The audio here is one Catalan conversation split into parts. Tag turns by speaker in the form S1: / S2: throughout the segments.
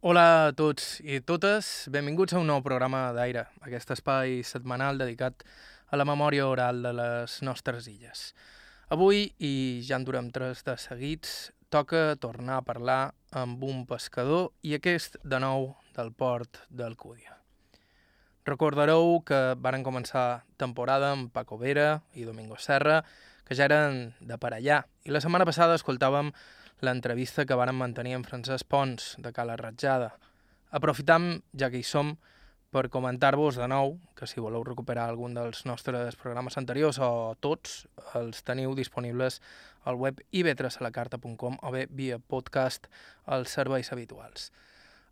S1: Hola a tots i totes, benvinguts a un nou programa d'Aire, aquest espai setmanal dedicat a la memòria oral de les nostres illes. Avui, i ja en durem tres de seguits, toca tornar a parlar amb un pescador i aquest, de nou, del port d'Alcúdia. Recordareu que varen començar temporada amb Paco Vera i Domingo Serra, que ja eren de per allà, i la setmana passada escoltàvem l'entrevista que varen mantenir amb Francesc Pons, de Cala Ratjada. Aprofitam, ja que hi som, per comentar-vos de nou que si voleu recuperar algun dels nostres programes anteriors o tots, els teniu disponibles al web ivetresalacarta.com o bé via podcast als serveis habituals.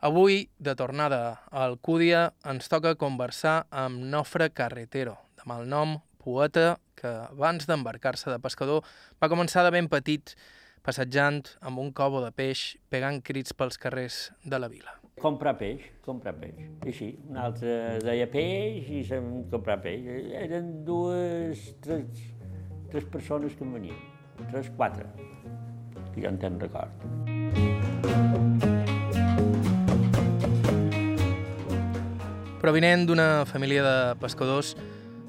S1: Avui, de tornada a Alcúdia, ens toca conversar amb Nofre Carretero, de malnom poeta que abans d'embarcar-se de pescador va començar de ben petit passejant amb un cobo de peix, pegant crits pels carrers de la vila.
S2: Comprar peix, comprar peix. I així, un altre deia peix i sem comprar peix. Eren dues, tres, tres persones que en venien. Tres, quatre, que jo en tenc record.
S1: Provinent d'una família de pescadors,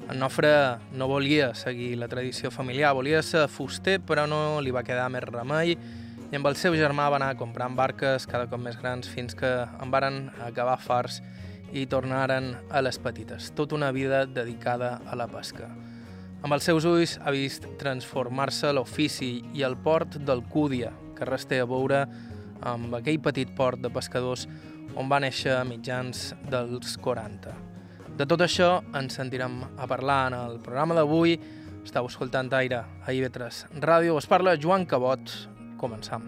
S1: en Nofre no volia seguir la tradició familiar, volia ser fuster, però no li va quedar més remei i amb el seu germà va anar comprant barques cada cop més grans fins que en varen acabar farts i tornaren a les petites. Tota una vida dedicada a la pesca. Amb els seus ulls ha vist transformar-se l'ofici i el port d'Alcúdia, que res té a veure amb aquell petit port de pescadors on va néixer a mitjans dels 40. De tot això ens sentirem a parlar en el programa d'avui. Estau escoltant Aire a IB3 Ràdio. Us parla Joan Cabot. Començam.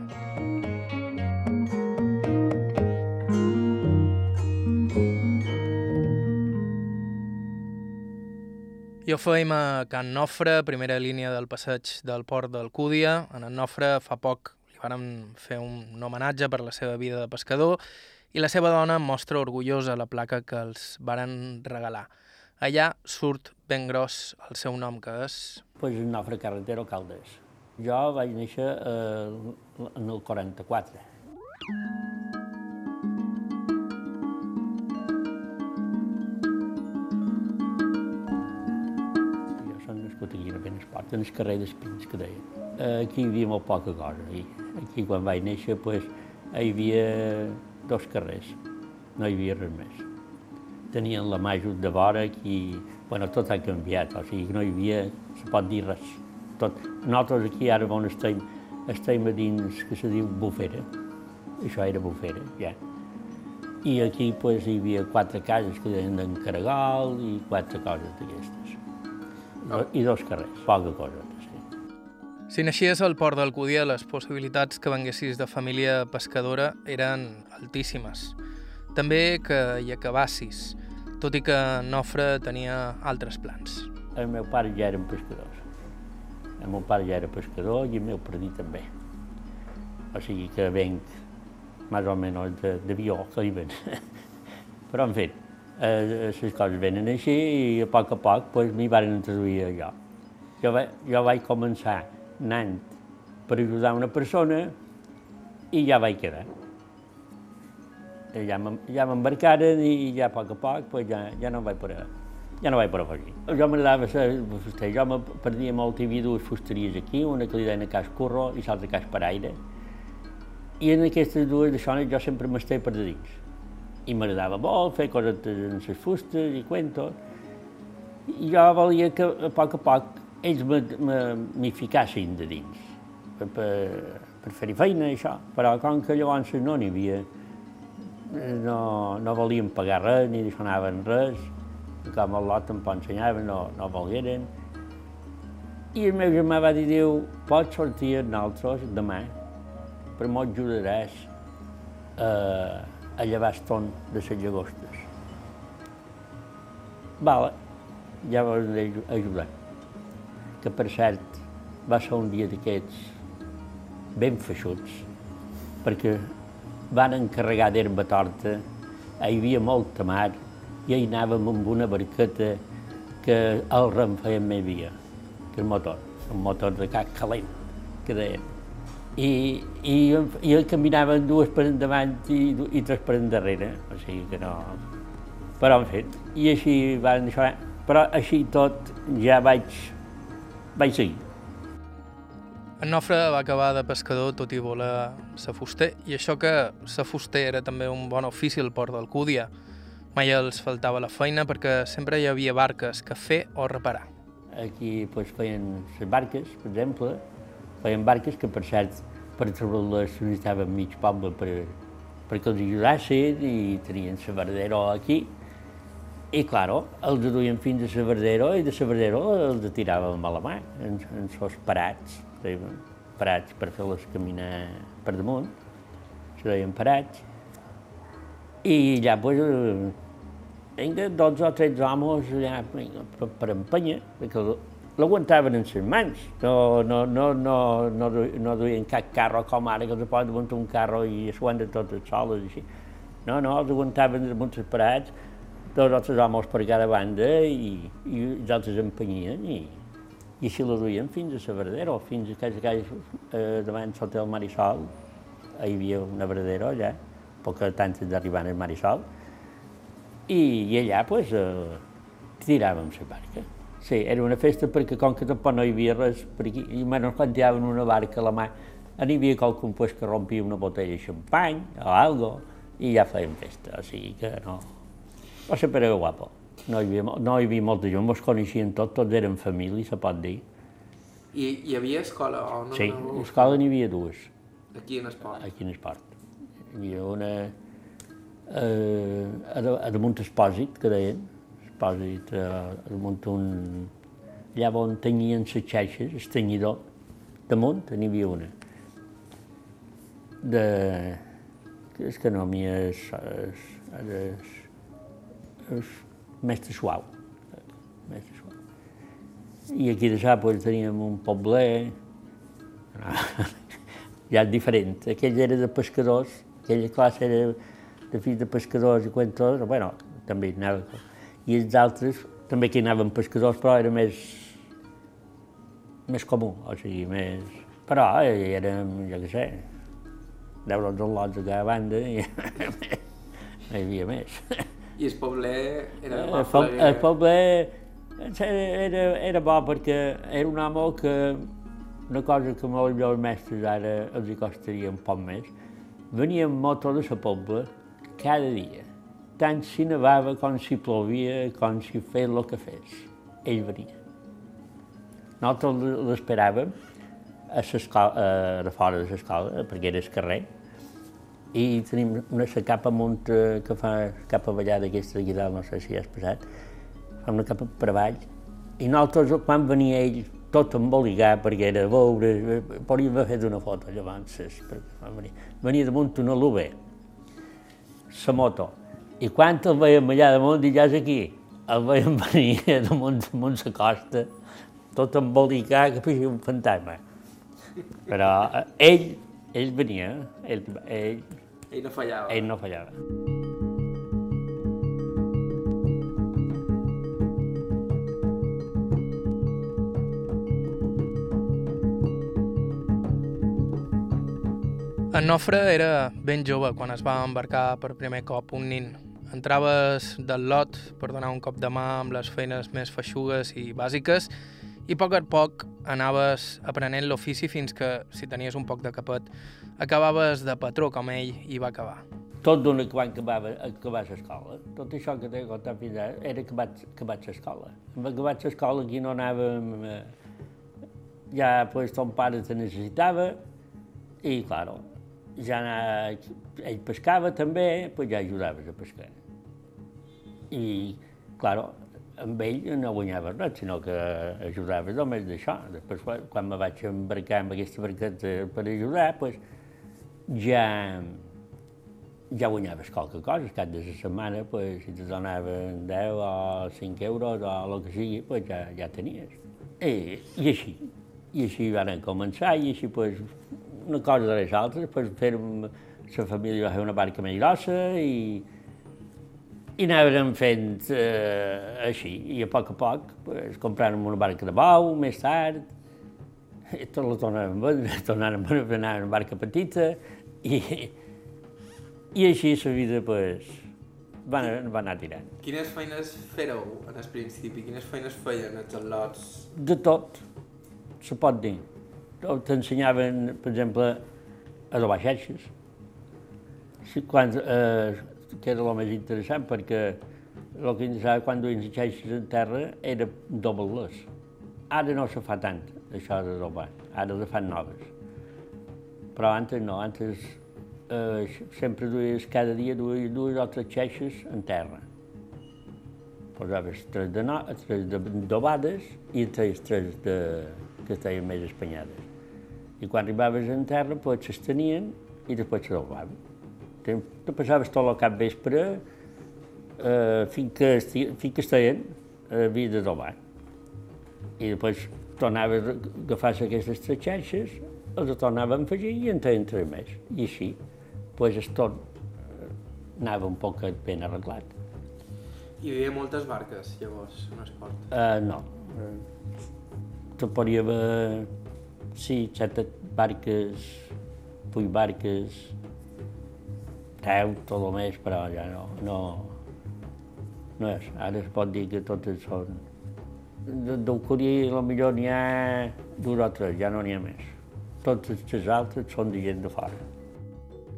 S1: I ho feim a Can Nofre, primera línia del passeig del port d'Alcúdia. En en Nofre fa poc li vàrem fer un homenatge per la seva vida de pescador i la seva dona mostra orgullosa la placa que els varen regalar. Allà surt ben gros el seu nom, que és...
S2: Pues Nofre Carretero Caldes. Jo vaig néixer eh, en el 44. Jo soc nascut aquí a Benesport, en el carrer d'Espins, que deia. Aquí hi havia molt poca cosa. I aquí, quan vaig néixer, pues, hi havia dos carrers, no hi havia res més. Tenien la major de vora i bueno, tot ha canviat, o sigui, no hi havia, se pot dir res. Tot. Nosaltres aquí ara on estem, estem a dins que se diu bufera, això era bufera, ja. I aquí pues, hi havia quatre cases que deien d'en Caragol i quatre coses d'aquestes. I dos carrers, poca cosa.
S1: Si naixies al port d'Alcúdia, les possibilitats que venguessis de família pescadora eren altíssimes. També que hi acabassis, tot i que Nofre tenia altres plans.
S2: El meu pare ja eren pescadors. El meu pare ja era pescador i el meu predí també. O sigui que venc més o menys de, de vió, que diuen. Però, en fi, eh, les coses venen així i a poc a poc pues, m'hi van introduir allò. Jo, jo vaig començar anant per ajudar una persona i ja vaig quedar. I ja m'embarcaren i ja a poc a poc pues, ja, ja no vaig poder ja no vaig poder fugir. Jo m'agradava ser fuster. Jo me perdia molt, hi havia dues fusteries aquí, una que li deien a Cas Curro i l'altra a Cas Paraire. I en aquestes dues de zones jo sempre m'estava per de dins. I m'agradava molt fer coses en les fustes i cuentos. I jo volia que a poc a poc ells m'hi de dins per, per, fer-hi feina això. Però com que llavors no n'hi havia, no, no volien pagar res, ni deixonaven res, com el lot em ensenyaven, no, no volgueren. I el meu germà va dir, diu, pots sortir amb nosaltres demà, però m'ho ajudaràs a, a llevar el ton de les llagostes. Vale, ja he ajudar. Que per cert, va ser un dia d'aquests ben feixuts, perquè van encarregar d'herba torta, hi havia molta mar, i hi anàvem amb una barqueta que el rem feia més via, que el motor, un motor de cap calent, que deien. i, i, i caminaven dues per endavant i, i tres per endarrere, o sigui que no... Però, en fet, i així van això, però així tot ja vaig, vaig seguir.
S1: En Nofre va acabar de pescador tot i voler ser fuster, i això que ser fuster era també un bon ofici al port d'Alcúdia. Mai els faltava la feina perquè sempre hi havia barques que fer o reparar.
S2: Aquí pues, feien les barques, per exemple, feien barques que, per cert, per treure-les necessitaven mig poble per, perquè els ajudassin i tenien la verdera aquí. I, claro, els duien fins a la verdera i de la verdera els tiràvem a la mà, en, en sos parats parats per fer-les caminar per damunt, se deien parats, i allà, pues, vinga, 12 o 13 homes allà vinga, per, per empènyer, perquè l'aguantaven en les mans, no, no, no, no, no, no duien cap carro com ara, que els poden muntar un carro i s'aguanten totes soles, així. No, no, els aguantaven damunt els parats, dos o tres homes per cada banda i, i els altres empenyien i, i així la duien fins a la verdera, o fins a casa que eh, davant sota el Marisol, hi havia una verdera allà, poc abans d'arribar al Marisol, i, i allà pues, eh, tiràvem la barca. Sí, era una festa perquè com que tampoc no hi havia res per aquí, i menys quan tiraven una barca a la mà, hi havia qualcun pues, que rompia una botella de xampany o algo, i ja feien festa, o sigui que no... Va ser per guapo. No hi havia, no hi havia molta gent, ens coneixien tots, tots eren família, se pot dir.
S1: I hi havia escola o no?
S2: Sí, no, escola n'hi havia dues.
S1: Aquí en Esport?
S2: Aquí en Esport. Hi havia una eh, a, damunt Espòsit, que deien, Espòsit, eh, a damunt un... allà on tenien les xeixes, el tenyidor, damunt n'hi havia una. De... és que no m'hi és, és, és mestre suau. Mestre suau. I aquí de Sàpols teníem un pobler, ja diferent. Aquell era de pescadors, aquella classe era de fills de pescadors i quantors, bueno, també anava. I els altres també que anaven pescadors, però era més, més comú, o sigui, més... Però eh, érem, jo què sé, deu els lots a cada banda i no hi havia més.
S1: I el poble era
S2: el, poble, el poble era, era bo perquè era un home que una cosa que molt els mestres ara els hi costaria un poc més, venia en moto de la pobla cada dia, tant si nevava com si plovia, com si fes el que fes. Ell venia. Nosaltres l'esperàvem a, a fora de l'escola, perquè era el carrer, i tenim una capa amunt que fa cap avallada aquesta d'aquí dalt, no sé si has passat, fa una capa per avall, i nosaltres quan venia ell tot emboligat perquè era veure, podríem haver fet una foto llavors, perquè venir. Venia damunt una l'UB, la moto, i quan el veiem allà damunt, ja és aquí, el veiem venir damunt, damunt la costa, tot embolicat, que feia un fantasma. Però eh, ell, ell venia, ell, ell
S1: ell no fallava.
S2: Ell no fallava.
S1: En Nofre era ben jove quan es va embarcar per primer cop un nin. Entraves del lot per donar un cop de mà amb les feines més feixugues i bàsiques i poc a poc anaves aprenent l'ofici fins que, si tenies un poc de capet, acabaves de patró com ell i va acabar.
S2: Tot d'una que van acabar, acabar l'escola. Tot això que t'he contat fins ara era que vaig, que vaig a l'escola. Amb que vaig a l'escola aquí no anàvem... Eh, ja pues, ton pare te necessitava i, claro, ja anava, ell pescava també, pues ja ajudaves a pescar. I, claro, amb ell no guanyava res, sinó que ajudava només d'això. Després, quan me vaig embarcar amb aquesta barqueta per ajudar, pues, ja, ja guanyaves qualque cosa. Cap de la setmana, pues, si te donaven 10 o 5 euros o el que sigui, pues, ja, ja tenies. I, I així. I així van començar, i així, pues, una cosa de les altres, pues, fer la família va fer una barca més grossa i, i anàvem fent eh, així, i a poc a poc, pues, compràvem una barca de bou, més tard, i tot la tornàvem a vendre, tornàvem a anar en barca petita, i, i així la vida pues, va, va anar tirant.
S1: Quines feines fèreu en el principi? Quines feines feien els al·lots?
S2: De tot, se pot dir. T'ensenyaven, per exemple, a adobar xerxes. Sí, quan, eh, que era el més interessant, perquè el que interessava quan duien les xerxes en terra era doble-les. Ara no se fa tant, això d'adobar, ara se fan noves. Però antes no, antes eh, sempre duies, cada dia duies dues o tres xeixes en terra. Posaves tres de, no, tres d'adobades i tres, tres de, que estaven més espanyades. I quan arribaves en terra, pues, s'estenien i després s'adobaven. Te, te passaves tot el cap vespre eh, fins, que, fins que estaven, eh, havia d'adobar. I després tornaves a agafar aquestes tres xarxes, els tornàvem a afegir i en feien tres més. I així, pues, el tot eh, anava un poc ben arreglat.
S1: Hi havia moltes barques, llavors, en el port?
S2: Uh, no. Te podria haver, sí, set barques, vuit barques, deu, tot el més, però ja no, no, no és. Ara es pot dir que totes són... Curí potser n'hi ha dos o tres, ja no n'hi ha més. Totes les altres són de gent de fora.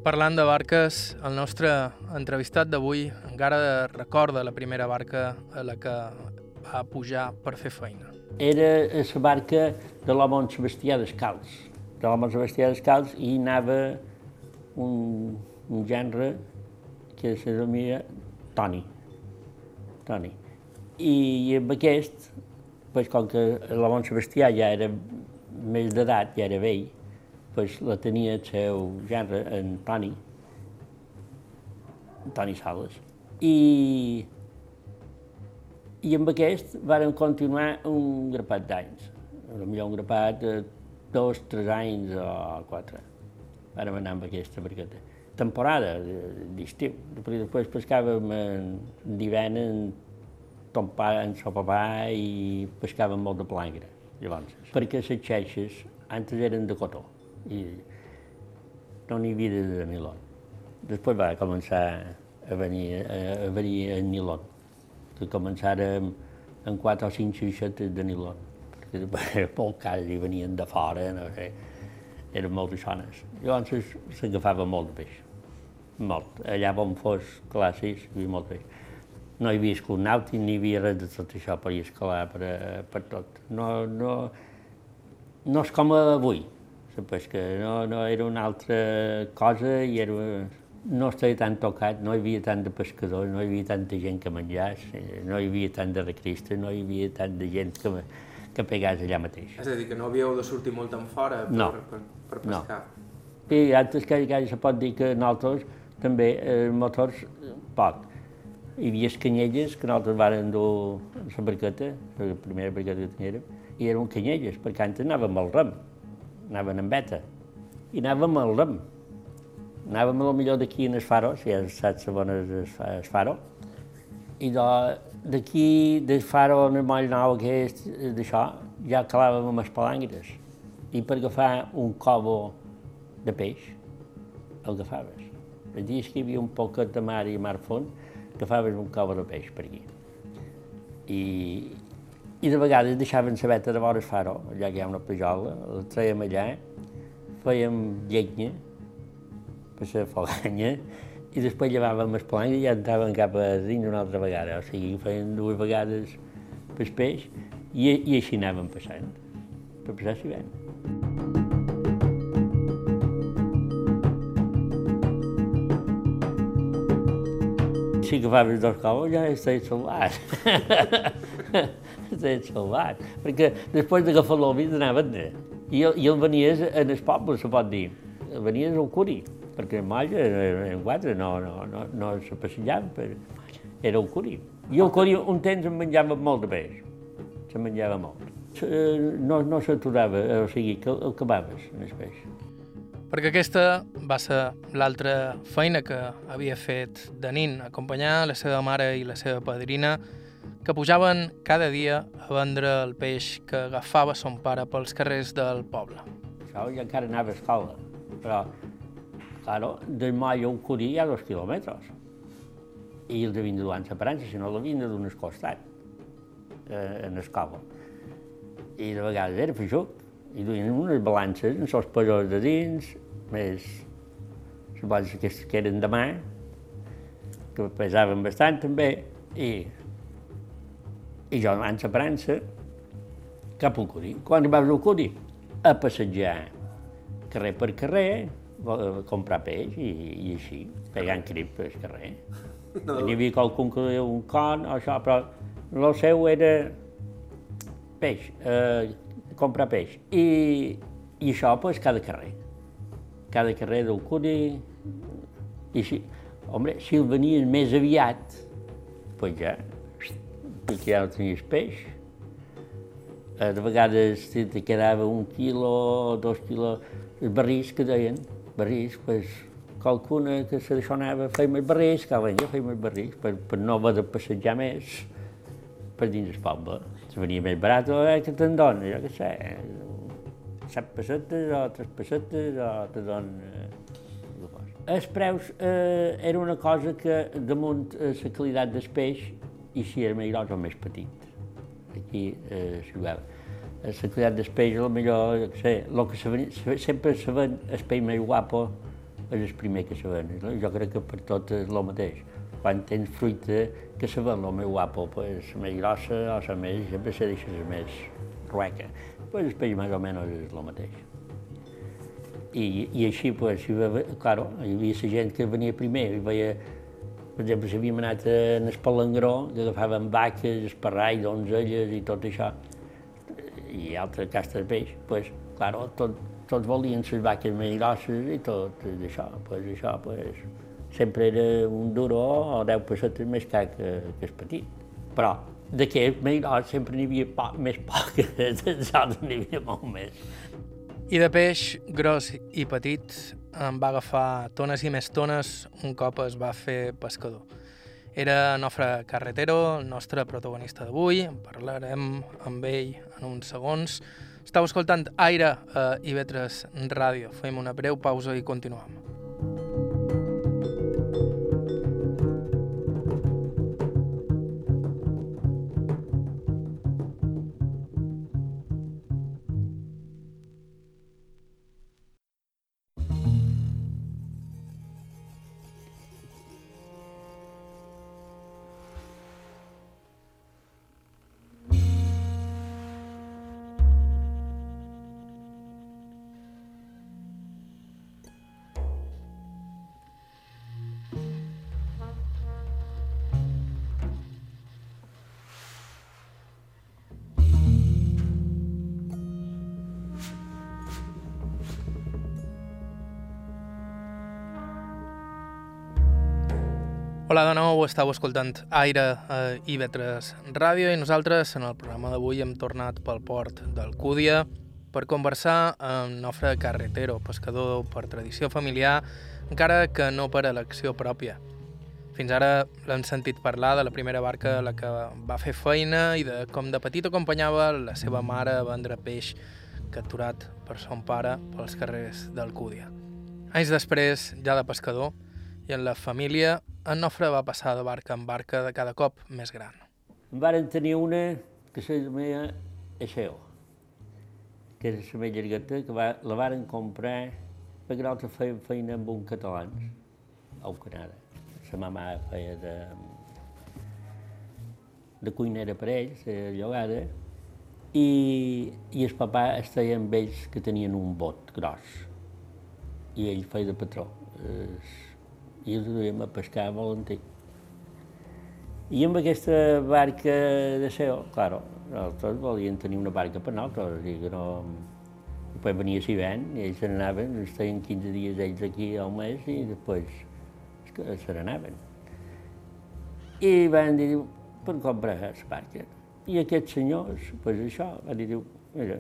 S1: Parlant de barques, el nostre entrevistat d'avui encara recorda la primera barca a la que va pujar per fer feina.
S2: Era la barca de l'home on Sebastià descalç. De l'home Sebastià descalç i anava un, un gènere que se denomia Toni. Toni. I, amb aquest, pues, com que l'home Sebastià ja era més d'edat, ja era vell, pues, la tenia el seu gènere, en Toni, Toni Sales. I, i amb aquest varen continuar un grapat d'anys, potser un grapat de dos, tres anys o quatre. Vàrem anar amb aquesta barqueta. Temporada d'estiu, després pescàvem en d'hivern en ton pare, en son papà i pescàvem molt de plangre, llavors. Perquè les xeixes antes eren de cotó i no n'hi havia de nilon. Després va començar a venir, a, venir el nilon, que començàrem en quatre o cinc xixetes de nilon, perquè era molt car i venien de fora, no sé, eren molt sones. Llavors s'agafava molt de peix, molt. Allà on fos classes hi havia molt peix. No hi havia escut nàutic, ni hi havia res de tot això per escalar per, per tot. No, no, no és com avui, la pesca, no, no era una altra cosa i era, no estava tan tocat, no hi havia tant de pescadors, no hi havia tanta gent que menjàs, no hi havia tant de recristes, no hi havia tant de gent que, que pegàs allà mateix.
S1: És a dir, que no havíeu de sortir molt en fora per,
S2: no.
S1: per, per pescar?
S2: No. I altres que, que se pot dir que nosaltres també, eh, motors, poc. Hi havia canyelles que nosaltres vàrem dur la barqueta, la primera barqueta que teníem, i eren canyelles, perquè antes anàvem al rem anaven en beta, i anàvem al rem. Anàvem a lo millor d'aquí en el faro, si ja saps on és el faro, i d'aquí del faro en el moll nou aquest, d'això, ja calàvem amb les palangres. I per agafar un cobo de peix, el agafaves. Els dies que hi havia un poquet de mar i mar fons, agafaves un cobo de peix per aquí. I, i de vegades deixaven la veta de vora el faro, allà que hi ha una pejola, la traiem allà, fèiem llenya per la foganya, i després llevàvem el planc i ja entraven cap a dins una altra vegada. O sigui, feien dues vegades per peix i, i així anàvem passant, per passar l'hivern. Si agafaves dos cobos ja estaves salvat. estaves salvat. Perquè després d'agafar l'òbit anaven de... I, I el venies en el poble, se pot dir. El venies al curi, perquè molla, en quatre, no, no, no, no se passejaven, però era el curi. I el curi un temps em menjava molt de peix, se menjava molt. No, no s'aturava, o sigui, que el acabaves en el peix.
S1: Perquè aquesta va ser l'altra feina que havia fet de nin, acompanyar la seva mare i la seva padrina que pujaven cada dia a vendre el peix que agafava son pare pels carrers del poble.
S2: Això ja encara anava a escola, però, claro, moll al Curí hi ha dos quilòmetres. I els havien de dur en separança, si no l'havien de al costat, eh, en escola. I de vegades era feixuc, i duien unes balances amb els pesos de dins, més les balances que, que eren de mà, que pesaven bastant també, i, i jo anant a cap al Curi. Quan vas al Curi? A passejar carrer per carrer, comprar peix i, i així, pegant crip pel carrer. No. Hi havia qualcun que deia un con o això, però el seu era peix, eh, comprar peix. I, i això, pues, cada carrer. Cada carrer del Curi. I així, Home, si el venien més aviat, doncs ja, perquè ja no tenies peix. Eh, de vegades te quedava un quilo, dos quilos, els barris que deien, barris, pues, qualcuna que se anava, feim els barris, any ja feim els barris, per, per no haver de passejar més per dins el poble. Se venia més barat, eh, que te'n dona, jo què sé, set pessetes o tres pessetes o te dona els preus eh, era una cosa que damunt eh, la qualitat del peix i si era més gros o més petit. Aquí eh, s'hi veu. La qualitat del peix, el millor, jo sé, el que se ven, sempre se ven el peix més guapo és el primer que se ven. Jo crec que per tot és el mateix. Quan tens fruita que se ven el més guapo, pues, la més grossa o la més, sempre se deixa la més rueca. Pues el peix més o menys és el mateix. I, i així, pues, hi havia, claro, hi havia la gent que venia primer, i veia, per exemple, si havíem anat en el que agafaven vaques, esparrai, donzelles i tot això, i altres castes de peix, pues, claro, tot, tots volien les vaques més grosses i tot això, pues, això, pues, sempre era un duro o 10 pessetes més car que, que el petit. Però d'aquest més gros sempre n'hi havia poc, més poc, dels altres n'hi havia molt més.
S1: I de peix gros i petit em va agafar tones i més tones un cop es va fer pescador. Era Nofre Carretero, el nostre protagonista d'avui. Parlarem amb ell en uns segons. Estau escoltant Aire a Ivetres Ràdio. Fem una breu pausa i continuem. Nou, estàu escoltant Aire a IB3 Ràdio i nosaltres en el programa d'avui hem tornat pel port del Cúdia per conversar amb Nofre Carretero, pescador per tradició familiar, encara que no per elecció pròpia. Fins ara l'hem sentit parlar de la primera barca a la que va fer feina i de com de petit acompanyava la seva mare a vendre peix capturat per son pare pels carrers del Cúdia. Anys després, ja de pescador, i en la família en Nofre va passar de barca en barca de cada cop més gran.
S2: Varen tenir una que se deia Eixeo, que és la més llargueta, que va, la varen comprar perquè nosaltres fèiem feina amb un català, al Canada. La mama feia de, de cuinera per ells, de llogada, i, i el papà estava amb ells que tenien un bot gros, i ell feia de patró. I els duíem a pescar a Valentí. I amb aquesta barca de SEO, claro, nosaltres volíem tenir una barca per nosaltres, i que no... Després venia l'hivern i ells se n'anaven, estaven 15 dies ells aquí al mes i després se n'anaven. I van dir, per comprar la barca. I aquests senyors, pues això, van dir, mira,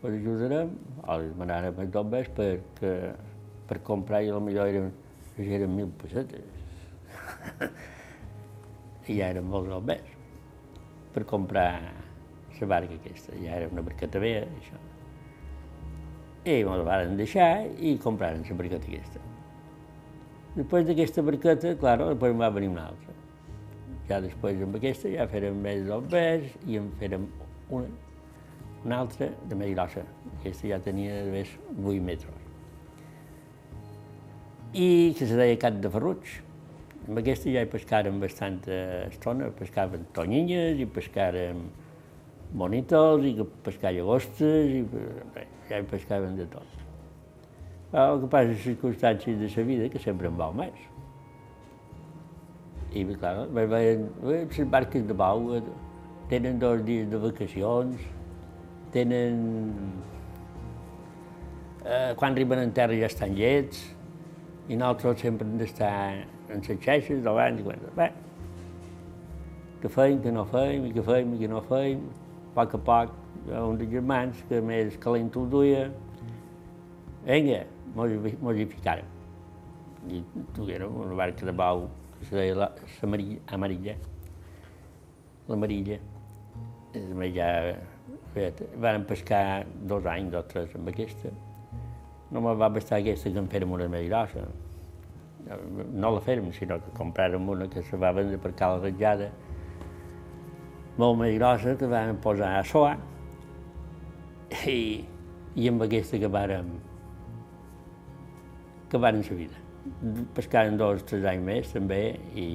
S2: pues ajudarem, o els manarem els dobbes perquè per comprar i potser eren, eren mil pessetes. i ja eren molts bombers per comprar la barca aquesta, ja era una barqueta vella, això. I me la van deixar i compraren la barqueta aquesta. Després d'aquesta barqueta, clar, després va venir una altra. Ja després amb aquesta ja fèrem més bombers i en fèrem una, una altra de més grossa. Aquesta ja tenia més 8 metres. I que se deia Cat de Ferruig. Amb aquesta ja hi pescàrem bastanta estona, pescàvem tonyines i pescàrem monitors i pescar llagostes i bé, ja hi pescàvem de tot. Però el que passa les circumstàncies de la vida que sempre en vol més. I clar, veien, les barques de bau tenen dos dies de vacacions, tenen... Eh, quan arriben en terra ja estan llets, i nosaltres sempre hem d'estar en les xeixes davant i quan... Bé, que feim, que no feim, i que feim, i que no feim, a poc a poc, un dels germans que més calent ho duia, vinga, mos hi ficàrem. I duguérem una barca de bau que se deia la, amarilla, amarilla, l'amarilla. Ja, fet, vàrem pescar dos anys o tres amb aquesta. No me va bastar aquesta que en fèrem una més grossa. No la fèrem, sinó que compràrem una que se va vendre per cala ratjada, molt més grossa, que vam posar a soar, i, i amb aquesta que vàrem, que vàrem la vida. Pescàrem dos o tres anys més, també, i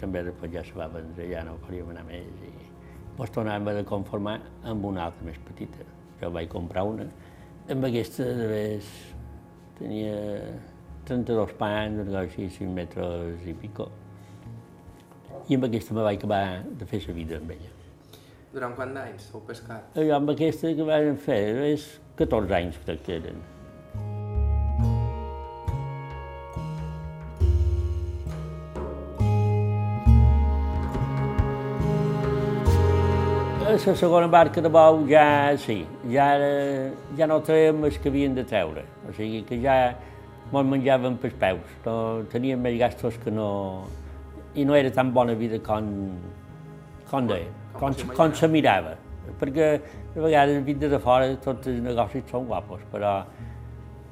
S2: també després ja se va vendre, ja no podíem anar més, i ens tornàvem a conformar amb una altra més petita. Jo vaig comprar una, amb aquesta de vez tenia 32 pans, una cosa així, 5 metres i pico, i amb aquesta me vaig acabar de fer la vida amb ella.
S1: Durant quant d'anys heu pescat?
S2: Jo amb aquesta que vam fer, és 14 anys crec que eren. La segona barca de bou ja sí, ja, ja no traiem els que havien de treure, o sigui que ja mos menjàvem pels peus, no, teníem més gastos que no, i no era tan bona vida com, com deia, com, com, com se mirava. Perquè de vegades, vida de fora, tots els negocis són guapos, però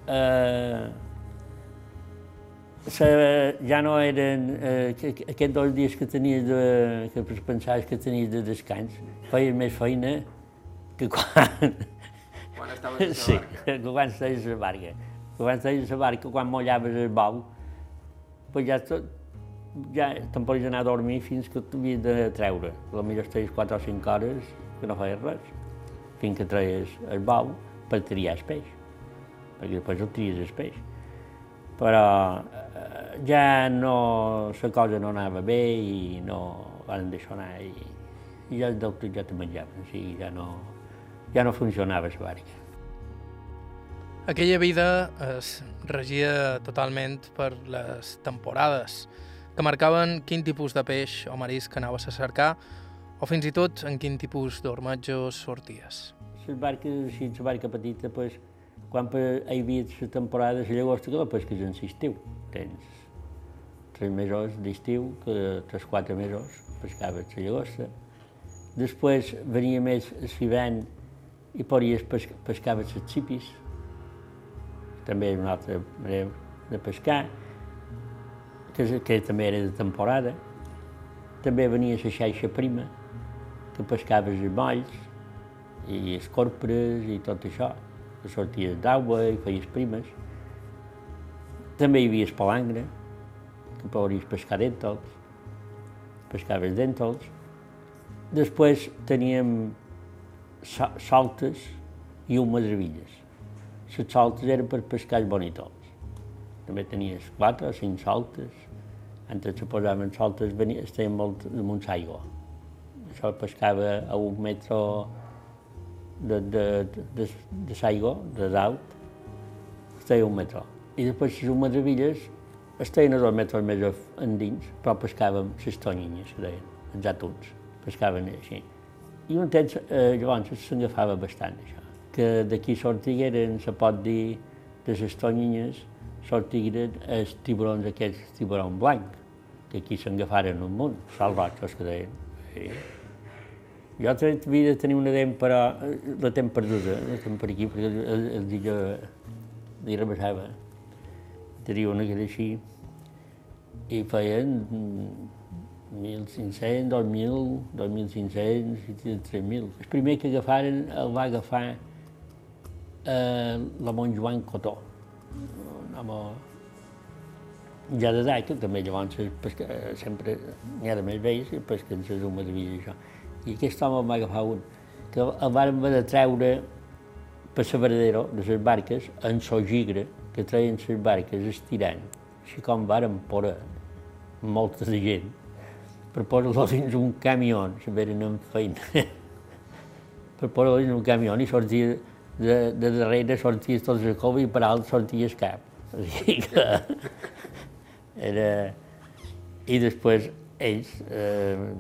S2: eh, se, ja no eren eh, aquests dos dies que tenies de, que pensaves que tenies de descans, feies més feina que quan...
S1: Quan estaves a la
S2: sí,
S1: barca.
S2: que quan estaves a la barca. Que quan estaves a la barca, quan mollaves el bou, pues ja tot, ja te'n podies anar a dormir fins que t'havies de treure. A millor estaves 4 o 5 hores que no feies res, fins que treies el bou per triar el peix, perquè després el tries el peix. Però ja no, la cosa no anava bé i no van deixar anar i, i ja els doctors ja te menjaven, o sigui, ja no, ja no funcionava la barca.
S1: Aquella vida es regia totalment per les temporades, que marcaven quin tipus de peix o marisc anaves a cercar o fins i tot en quin tipus d'ormatjos sorties.
S2: Les barques, així, la barca petita, pues, quan hi havia la temporada de la llagosta, que la pesques en l'estiu. Tens tres mesos d'estiu, que tres, quatre mesos pescaves la llagosta. Després venia més l'hivern i podies pescar, les xipis, també és una altra manera de pescar, que, que també era de temporada. També venia la xaixa prima, que pescaves els molls i els corpres i tot això, que sorties d'aigua i feies primes. També hi havia espalangre, que podries pescar dèntols, pescaves dèntols. Després teníem so soltes i almadrevilles. Les soltes eren per pescar els bonitols. També tenies quatre o cinc soltes. Antes se posaven soltes, venia, estaven molt damunt l'aigua. Això pescava a un metre de, de, de, de, l'aigua, de dalt, estaven a un metre. I després les almadrevilles estaven a dos metres més endins, però pescàvem les tonyines, que deien, els atuns, pescaven així. I un temps, eh, llavors, s'agafava bastant, això. Que d'aquí sortigueren, se pot dir, de les tonyines, sortigueren els tiburons aquests, tiburon blanc, que aquí s'agafaren un munt, salvatges que deien. Sí. Jo havia de tenir una dent, però la tenc perduda, la tenc per aquí, perquè el, el dia li rebaixava. Tenia una que era així, i feien 1.500, 2.000, 2.500 i 3.000. El primer que agafaren el va agafar eh, la Montjoan Cotó, un home ja d'edat, que també llavors pesca, sempre n'hi ha de més vells i pesquen les humes de vida, això. I aquest home va agafar un, que el van haver de treure per la veradero de les barques en so gigre, que treien les barques estirant, així com varen por molta de gent, per posar-lo dins un camió, se veren en feina, per posar-lo dins un camió i sortia de, de darrere sortia tot el cova i per alt sortia el cap. O sigui que era... I després ells, eh,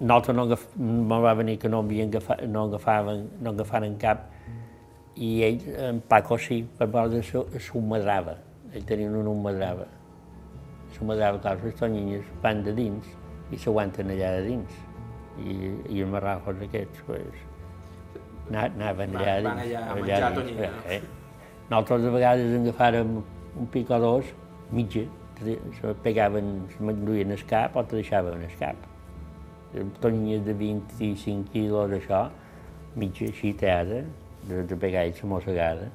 S2: nosaltres no, agaf... no va venir que no, agafat, no, agafaven, no agafaren cap i ells, en Paco sí, per part de s'ho madrava. Ells tenien una madrava. S'ho madrava, clar, les tonyines van de dins i s'aguanten allà de dins. I, i els marrajos aquests, pues, anaven allà
S3: van, van allà a menjar tonyina. Eh,
S2: eh. Nosaltres de vegades agafàrem un pic o dos, mitja, se pegaven, se m'enduien el cap o te deixaven el cap. Tonyines de 25 quilos, això, mitja així teada, de, de la mossegada,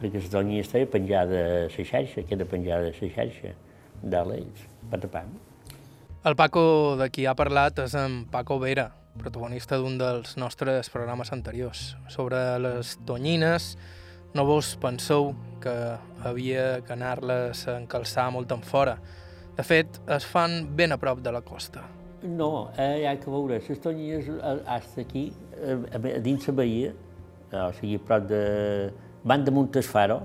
S2: perquè la tonyina estava penjada a la xarxa, queda penjada a la xarxa, dalt ells, patapam.
S1: El Paco de qui ha parlat és en Paco Vera, protagonista d'un dels nostres programes anteriors, sobre les tonyines, no vos penseu que havia que anar-les a encalçar molt en fora. De fet, es fan ben a prop de la costa.
S2: No, eh, hi ha que veure, les tonyines fins aquí, eh, a dins la bahia, eh, o sigui, a prop de... van de Montesfaro,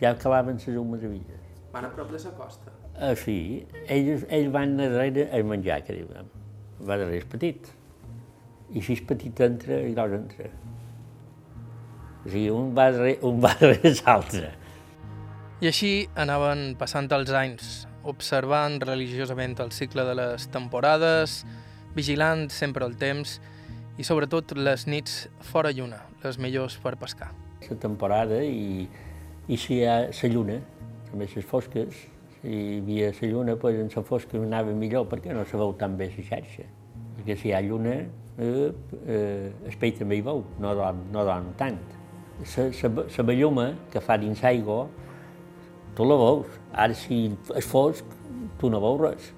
S2: ja acabaven les meravilles.
S3: Van a prop de la costa?
S2: Ah, sí, ells, ells van darrere a menjar, que diuen. Va darrere és petit. I si és petit entra, i gros entra. O sigui, un va darrere, un va darrere l'altre.
S1: I així anaven passant els anys, observant religiosament el cicle de les temporades, vigilant sempre el temps i sobretot les nits fora lluna, les millors per pescar.
S2: La temporada i, i si hi ha la lluna, també les fosques, si hi havia la lluna, doncs en la fosca anava millor perquè no se veu tan bé la xarxa. Perquè si hi ha lluna, eh, eh, el també hi veu, no dorm, no dorm tant. La belluma que fa dins aigua, tu la veus. Ara, si és fosc, tu no veus res.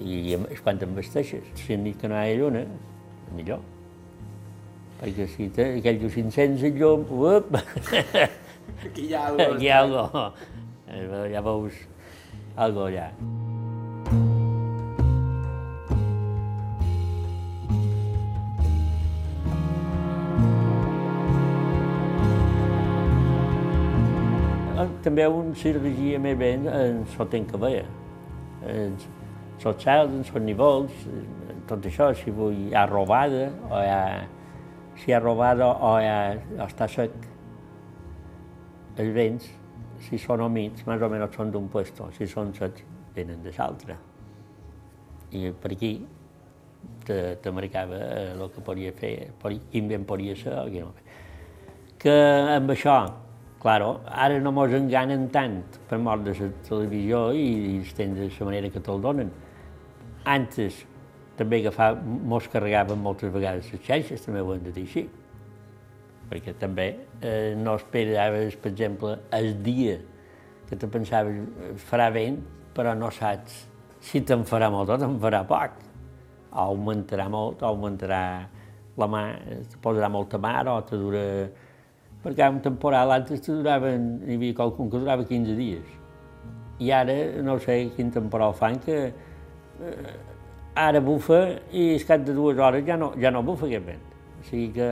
S2: I és quan t'embesteixes. Si nit que no hi ha lluna, millor. Perquè si té aquell sents el llum, up!
S3: Aquí hi ha algo.
S2: Aquí hi ha algo. Ja veus algo allà. també un cirurgia més bé en so ten que veia. En so cels, en so nivells, tot això, si vull, hi ha robada, o ha, si hi ha robada o, ha, o està sec. Els vents, si són humits, més o menys són d'un puesto, si són secs, venen de l'altre. I per aquí te, te marcava el que podia fer, quin ben podia ser o quin no. Que amb això, Claro, ara no mos enganen tant per mort de la televisió i, i de la manera que te'l donen. Antes també agafar, mos carregaven moltes vegades les xarxes, també ho hem de dir així. Perquè també eh, no esperaves, per exemple, el dia que te pensaves farà vent, però no saps si te'n farà molt o te'n farà poc. O augmentarà molt, o augmentarà la mà, te posarà molta mar o te dura perquè un temporal antes te duraven, hi havia qualcun que durava 15 dies. I ara no sé quin temporal fan que eh, ara bufa i al cap de dues hores ja no, ja no bufa aquest vent. O sigui que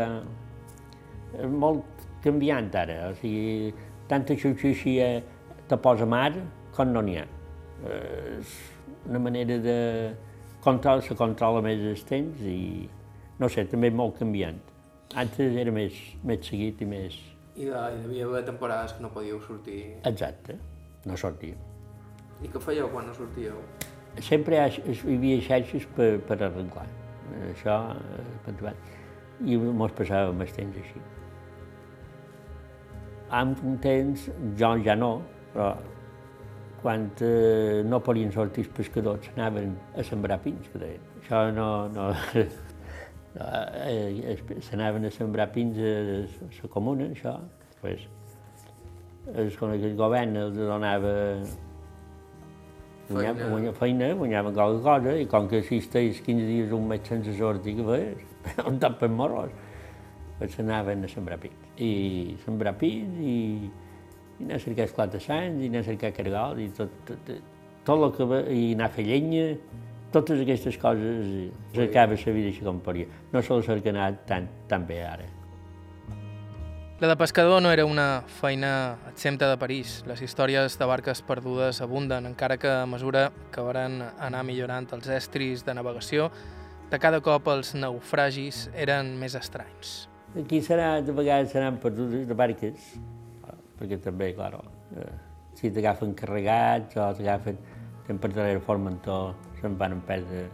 S2: és molt canviant ara. O sigui, tanta xuxixia te posa mar com no n'hi ha. És una manera de controlar, se controla més els temps i no sé, també molt canviant. Antes era més, més seguit i més...
S3: I, de, hi havia haver temporades que no podíeu sortir.
S2: Exacte, no sortia.
S3: I què fèieu quan no sortíeu?
S2: Sempre ha, hi havia xarxes per, per arreglar. Això, eh, i mos passàvem el temps així. Amb un temps, jo ja no, però quan eh, no podien sortir els pescadors anaven a sembrar pins, que deien. Això no... no, no eh, s'anaven a sembrar pins a la comuna, això. Pues, el, el govern els donava Guanyava, guanyava feina, guanyaven qualque cosa, i com que assisteix 15 dies un mes sense sortir, que fes? Un tap per morros. Pues anaven a sembrar pits. I sembrar pits, i, i anar a cercar esclat de sants, i anar a cercar cargol, i tot, tot, tot el que va, i anar a fer llenya, totes aquestes coses s'acaba la vida així com podia. No se les ha tan, tan bé ara.
S1: La de pescador no era una feina exempta de París. Les històries de barques perdudes abunden, encara que a mesura que van anar millorant els estris de navegació, de cada cop els naufragis eren més estranys.
S2: Aquí serà, de vegades seran perdudes de barques, perquè també, clar, eh, si t'agafen carregats o t'agafen, te'n per darrere Formentor, se'n van perdre,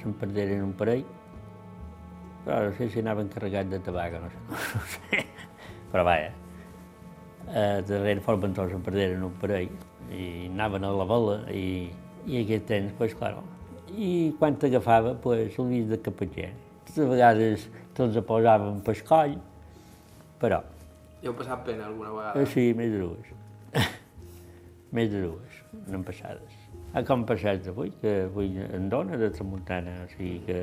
S2: se'n perderen un parell, però no sé si anaven carregats de tabac o no sé. No sé. Però vaja, eh, darrere Formentós em perderen un parell i anaven a la bola i, i aquest temps, pues, clar, i quan t'agafava, pues, el vist de capatger. De vegades te'ls posàvem pel coll, però...
S3: I heu passat pena alguna vegada?
S2: Sí, més de dues. més de dues, no passades. A com passat avui, que avui en dona de tramuntana, o sigui que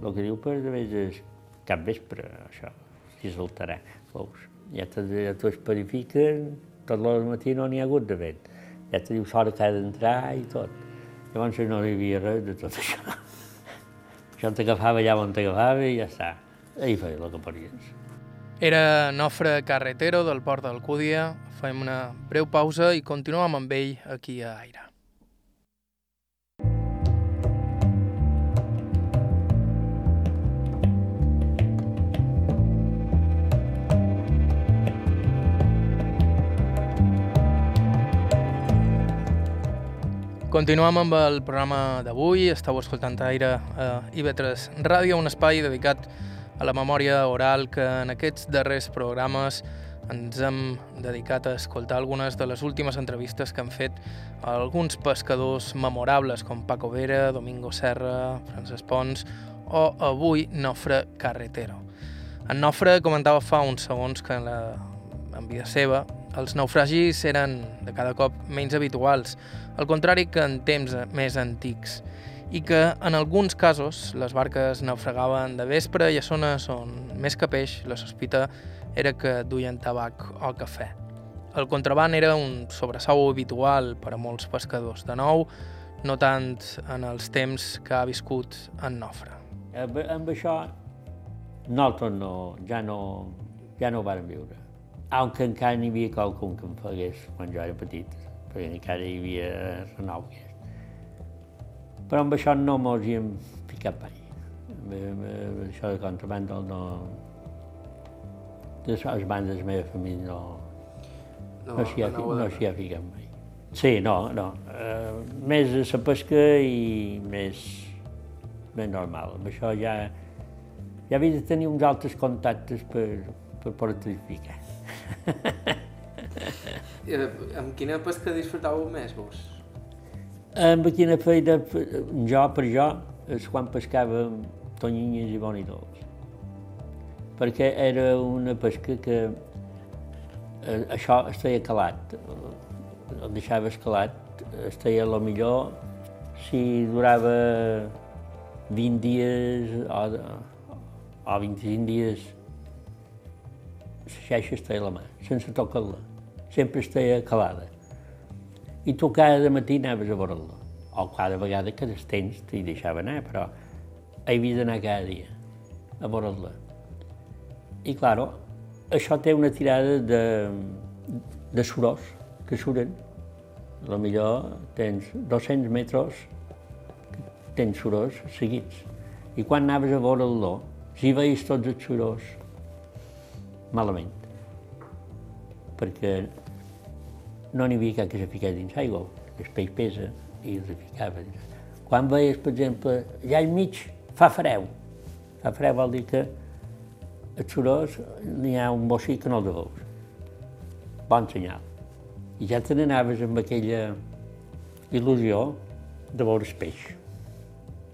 S2: el que diu per de és cap vespre, això, si saltarà, veus. Ja t'ho esperifiquen, tot el matí no n'hi ha hagut de vent. Ja te diu l'hora que ha d'entrar i tot. Llavors no hi havia res de tot això. Això t'agafava allà on t'agafava i ja està. Ahí feia el que podies.
S1: Era Nofre Carretero del Port d'Alcúdia. Fem una breu pausa i continuem amb ell aquí a Aire. Continuem amb el programa d'avui. Estàu escoltant Aire a IB3 Ràdio, un espai dedicat a la memòria oral que en aquests darrers programes ens hem dedicat a escoltar algunes de les últimes entrevistes que han fet alguns pescadors memorables com Paco Vera, Domingo Serra, Francesc Pons o avui Nofre Carretero. En Nofre comentava fa uns segons que en, la, en vida seva els naufragis eren de cada cop menys habituals, al contrari que en temps més antics, i que en alguns casos les barques naufragaven de vespre i a zones on més que peix la sospita era que duien tabac o cafè. El contraband era un sobresau habitual per a molts pescadors. De nou, no tant en els temps que ha viscut en Nofre.
S2: Amb, amb això, nosaltres no, ja no, ja no vam viure. Aunque encara n'hi havia qualcun que em fagués quan jo era petit perquè encara hi havia renòvies. Però amb això no mos hi hem ficat mai. Amb, amb això de contraband no... De les bandes de la meva família no, no, no s'hi ha, no, no ha ficat mai. Sí, no, no. Uh, més la pesca i més, més normal. Amb això ja, ja havia de tenir uns altres contactes per, per poder ficar.
S3: I amb quina pesca disfrutàveu més, vos?
S2: Amb quina feina, jo per jo, és quan pescàvem tonyines i bonidols. Perquè era una pesca que eh, això estaia calat, el deixava escalat, estaia a lo millor si durava 20 dies o, o 25 dies, la xaixa estaia a la mà, sense tocar-la sempre estaia calada. I tu cada matí anaves a veure-la. O cada vegada que des temps t'hi deixava anar, però he vist d'anar cada dia a veure-la. I, claro, això té una tirada de, de surors que suren. A millor tens 200 metres, tens surors seguits. I quan anaves a veure-lo, si veies tots els surors, malament. Perquè no n'hi havia cap que se fiqués dins l'aigua, el peix pesa, i els ficava. Quan veies, per exemple, allà al mig fa freu. Fa freu vol dir que a Xurós n'hi ha un bocí que no el veus. Bon senyal. I ja te n'anaves amb aquella il·lusió de veure el peix,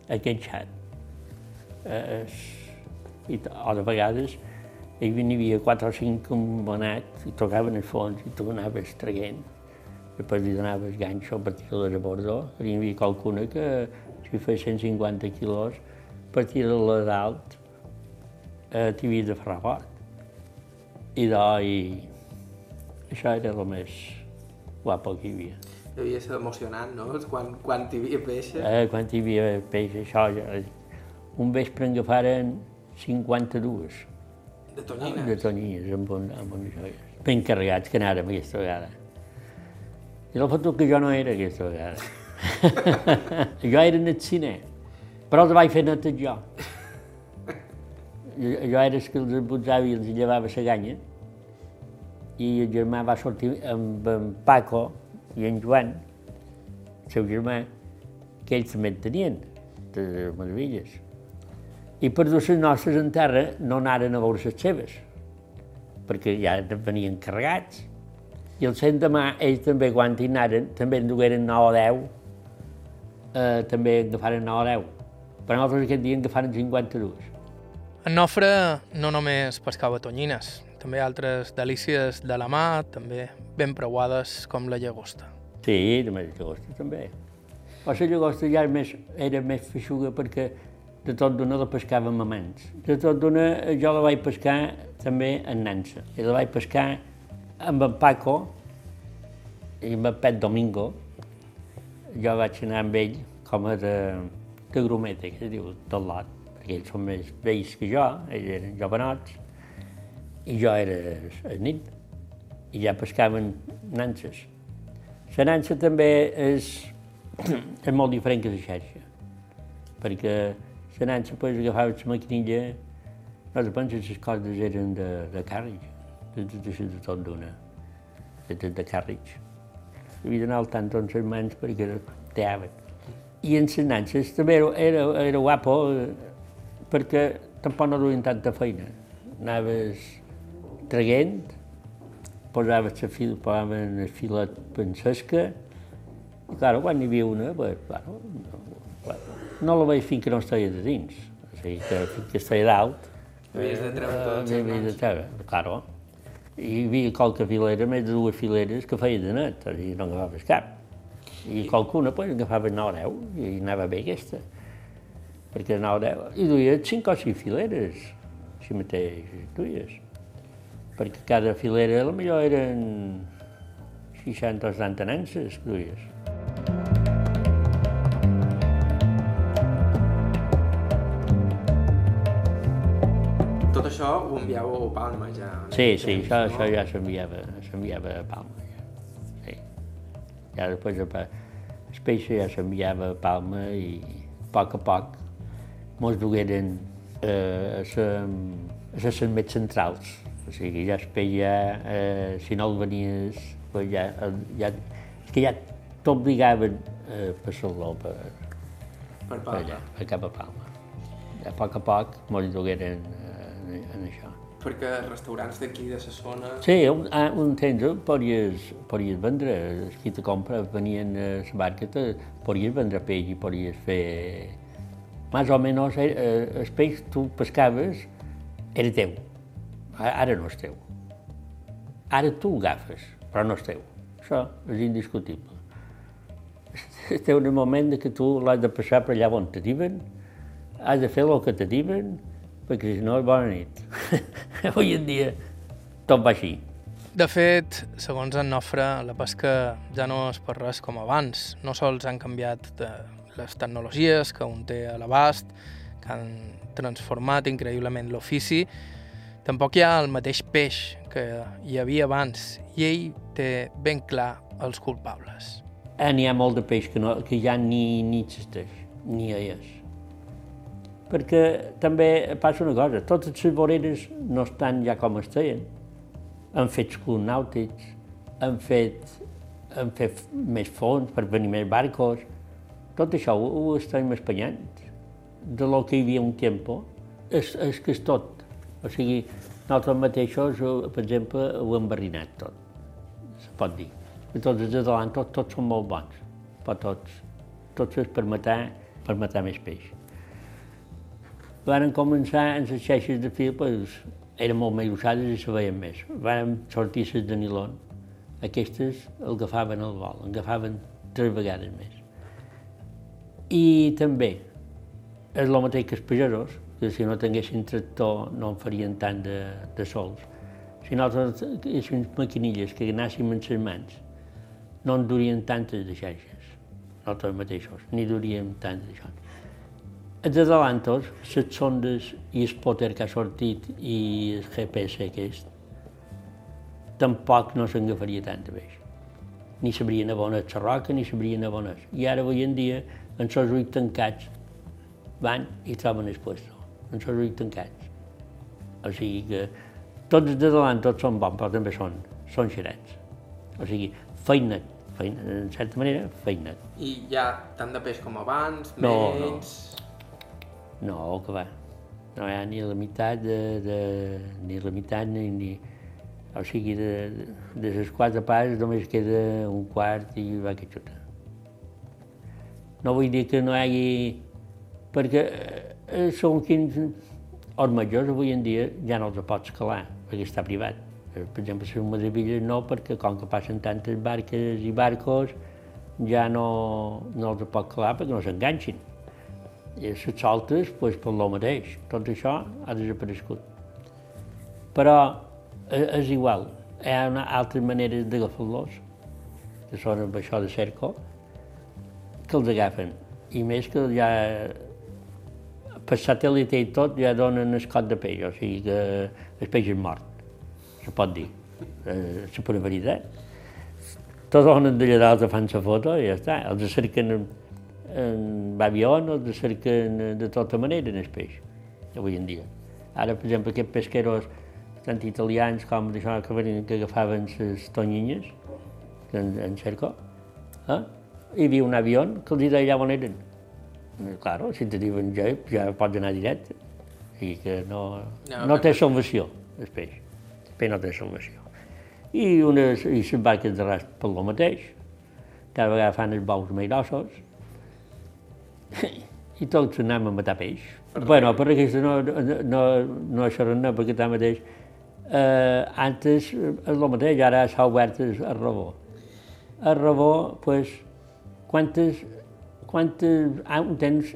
S2: enganxat. Eh, i, o de vegades hi havia quatre o cinc combinats i tocaven el fons i tu anaves traguent. Després li donaves ganxo per tirar-les a bordó. Hi havia qualcuna que, si feia 150 quilos, per tirar-la dalt, eh, t'hi havia de ferrar fort. I de, i això era el més guapo que hi havia.
S3: Devia ser emocionant, no? Quan, quan hi havia peix.
S2: Eh, quan hi havia peix, això, un vespre en agafaren 52
S3: De tonyines.
S2: de tonyines amb, un, amb joies. Ben carregats que anàrem aquesta vegada. I la foto que jo no era aquesta vegada. jo era en el cine, però els vaig fer netes jo. Jo, jo era el que els embutzava i els llevava la ganya, i el germà va sortir amb en Paco i en Joan, el seu germà, que ells també en tenien, de meravilles. I per les nostres en terra no anaren a veure les seves, perquè ja venien carregats. I el cent demà, ells també, quan hi anaren, també en dugueren 9 o 10, eh, també en agafaren 9 o 10. Però nosaltres aquest dia en agafaren 52.
S1: En Nofre no només pescava tonyines, també altres delícies de la mà, també ben preuades com la llagosta.
S2: Sí, també la llagosta també. Però la llagosta ja era més, era més feixuga perquè de tot d'una la pescàvem a mans. De tot d'una jo la vaig pescar també en nansa. I la vaig pescar amb en Paco i amb en Pet Domingo. Jo vaig anar amb ell com a de, de grumeta, que es diu, del lot, perquè ells són més vells que jo, ells eren jovenots, i jo era a nit, i ja pescaven nanses. La nansa també és, és molt diferent que la xarxa, perquè la nansa pues, agafaves la maquinilla, no se pensa les coses eren de, de càrrec, de, de, de, de tot d'una, de, de, de càrrec. Havia d'anar al tant amb les mans perquè teaven. I en les nanses també era, era, era guapo perquè tampoc no duien tanta feina. Anaves traguent, posaves la fil, posaven el filet pensesca, i clar, quan hi havia una, pues, claro, no, la veig fins que no estaia de dins. O sigui, que fins que estaia dalt,
S3: Havies de treure tots
S2: eh, havies de treure, claro. I hi havia qualque filera, més de dues fileres, que feia de net, o sigui, no agafaves cap. I qualcuna, pues, agafava 9 o 10, i anava bé aquesta. Perquè 9 o 10, i duia 5 o 6 fileres, així mateix duies. Perquè cada filera, a millor eren 60 o 70 nanses que duies.
S3: Enviàveu a Palma ja.
S2: Sí, sí,
S3: temps,
S2: això,
S3: no?
S2: això ja s'enviava, s'enviava a Palma. Ja. Sí. ja després a, el peix ja s'enviava a Palma i a poc a poc mos dugueren eh, a, les més centrals. O sigui, ja el peix ja, eh, si no el venies, pues ja, ja, és que ja t'obligaven passar-lo per,
S3: Per
S2: per
S3: Palma.
S2: allà, per cap a Palma. A poc a poc mos dugueren eh, en, en això.
S3: Perquè restaurants d'aquí, de la zona...
S2: Sí, un, ah, un temps eh, podies, podies vendre, els qui te compra venien a la barca, te, podies vendre peix i podies fer... Més o menys eh, eh, el peix tu pescaves era teu, ara no és teu. Ara tu ho agafes, però no és teu. Això és indiscutible. Té un moment que tu l'has de passar per allà on te diuen, has de fer el que te diuen, perquè si no bona nit. Avui en dia tot va així.
S1: De fet, segons en Nofre, la pesca ja no és per res com abans. No sols han canviat de les tecnologies que un té a l'abast, que han transformat increïblement l'ofici, tampoc hi ha el mateix peix que hi havia abans i ell té ben clar els culpables.
S2: Eh, N'hi ha molt de peix que, no, que ja ni, ni existeix, ni hi és. Perquè també passa una cosa, totes les voreres no estan ja com estaven. Han fet escuts nàutics, han fet, han fet més fons per venir més barcos, tot això ho, ho estem espanyant de lo que hi havia un temps, és, és que és tot. O sigui, nosaltres mateixos, per exemple, ho hem barrinat tot, se pot dir. Tots els adelants, tots, tots són molt bons, però tots, tots és per matar, per matar més peix. Varen començar en les xeixes de fil, pues, eren molt més usades i se veien més. Varen sortir les de nilon, aquestes el agafaven al vol, agafaven tres vegades més. I també, és el mateix que els pagesos, que si no tinguessin tractor no en farien tant de, de sols. Si nosaltres tinguéssim maquinilles que anàssim en les mans, no en durien tantes de xarxes, nosaltres mateixos, ni duríem tant d'això. Els adelantos, les sondes i el pòter que ha sortit i el GPS aquest, tampoc no s'engafaria tant de peix. Ni sabrien abonar la roca, ni sabrien abonar. I ara, avui en dia, en els ulls tancats, van i troben el puesto, en els ulls tancats. O sigui que tots de davant tots són bons, però també són, són xerets. O sigui, feina, feina, en certa manera, feina.
S3: I ha tant de peix com abans,
S2: No,
S3: menys...
S2: No, que va. No hi ha ni la meitat de, de ni la meitat ni, ni... O sigui, de, de les quatre parts només queda un quart i va que xuta. No vull dir que no hi hagi... Perquè eh, són quins... Els majors avui en dia ja no els pots calar, perquè està privat. Eh, Per exemple, les meravilles no, perquè com que passen tantes barques i barcos, ja no, no els pot calar perquè no s'enganxin. I les soltes, doncs, per lo mateix. Tot això ha desaparegut. Però eh, és igual, hi ha una altra manera d'agafar-los, que són amb això de cerco, que els agafen. I més que ja per satèl·lit i tot ja donen el cot de peix, o sigui que el peix és mort, se pot dir, eh, la pura veritat. Tots donen d'allà dalt fan la foto i ja està, els cerquen en, avió, els cerquen de tota manera en el peix, avui en dia. Ara, per exemple, aquests pesqueros, tant italians com d'això que, venien, que agafaven les tonyines, en, en cerco, eh? hi havia un avió que els deia on eren. Claro, si te diuen ja, ja pots anar directe. O sigui que no,
S3: No,
S2: no té salvació, el peix. El peix no té salvació. I, unes, i les barques de per lo mateix. Cada vegada fan els bous més grossos. I tots anem a matar peix. Bueno, per aquesta no, no, no, no perquè tanmateix eh, antes és el mateix, ara s'ha obert el el rabó. El rabó, pues, quantes, quantes, ah, un temps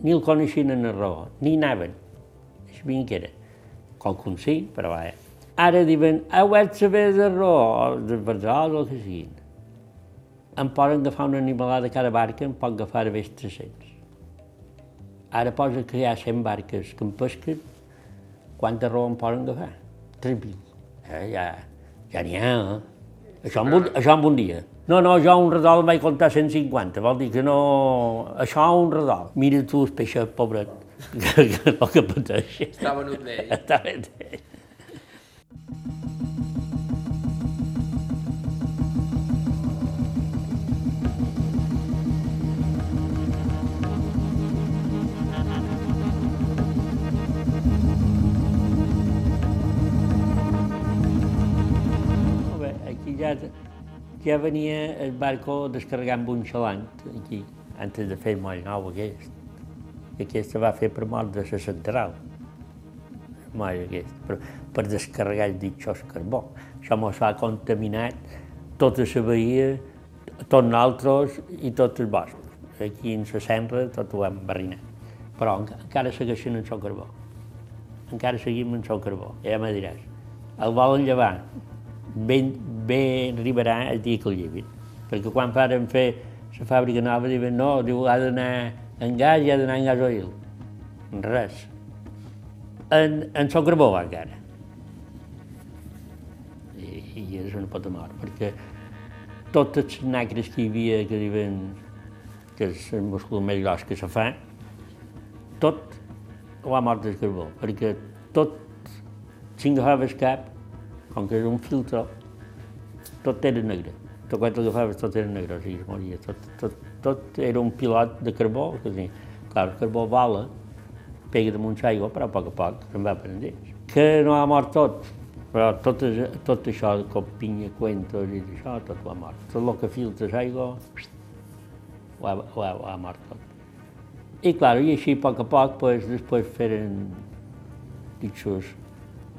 S2: ni el coneixien en el rabó, ni anaven, sabien que era. Qualcun sí, però vaja. Ara diuen, ha obert saber de raó, o de verdad, o el que siguin. Em poden agafar una animalada cada barca, em pot agafar a més 300. Ara posa que hi ha 100 barques que em pesquen, quanta raó em poden agafar? 3.000. Eh, ja ja n'hi ha, eh? Això en, un, això en un dia. No, no, jo un redol vaig comptar 150, vol dir que no... Això un redol. Mira tu el peixet, pobret, que, que no que pateix.
S3: Està venut d'ell.
S2: Està bé. Molt aquí ja, venia el barco descarregant un xalant, aquí, antes de fer el moll nou aquest. I aquesta va fer per mort de la central, el moll aquest, per, per descarregar el ditxós carbó. Això mos ha contaminat tota la bahia, tots nosaltres i tots els boscos. Aquí en la serra tot ho hem barrinat. Però enca- encara segueixen en el carbó. Encara seguim en el carbó, ja me diràs. El volen llevar, ben, ben arribarà el dia que el llevin. Perquè quan varen fer la fàbrica nova, diuen no, diu, ha d'anar en gas i ha d'anar en gasoil. Res. En, en el carbó encara. I, i és una pota mort, perquè totes les nacres que hi havia que diuen que és el múscul més gros que se fa, tot ho ha mort el carbó, perquè tot, si agafaves cap, com que és un filtre, tot era negre. Tot quan l'agafaves tot era negre, o sigui, es moria, tot, tot, tot era un pilot de carbó, que dir, clar, el carbó vola, pega damunt l'aigua, però a poc a poc se'n va endins. Que no ha mort tot, però tot, tot això, com pinya, cuentos i això, tot ho ha mort. Tot el que filtra l'aigua, ho, ho, ho ha mort tot. I, clar, i així, a poc a poc, pues, després feren dichos